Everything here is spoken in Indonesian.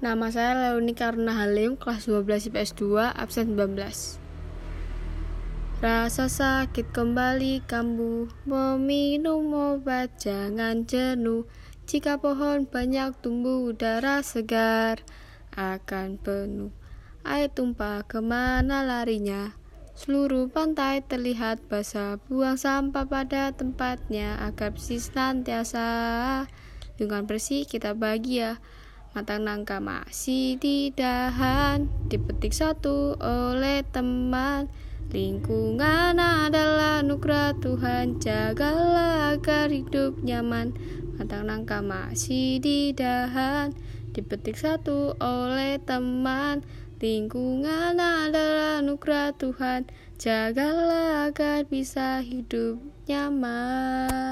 Nama saya Leoni Karuna Halim, kelas 12 IPS 2, absen 19. Rasa sakit kembali kambuh, meminum obat jangan jenuh. Jika pohon banyak tumbuh udara segar, akan penuh. Air tumpah ke mana larinya? Seluruh pantai terlihat basah, buang sampah pada tempatnya agar bersih senantiasa. Dengan bersih kita bahagia. Mata nangka masih di dahan Dipetik satu oleh teman. Lingkungan adalah nugra Tuhan. Jagalah agar hidup nyaman. Mata nangka masih di dahan Dipetik satu oleh teman. Lingkungan adalah nugra Tuhan. Jagalah agar bisa hidup nyaman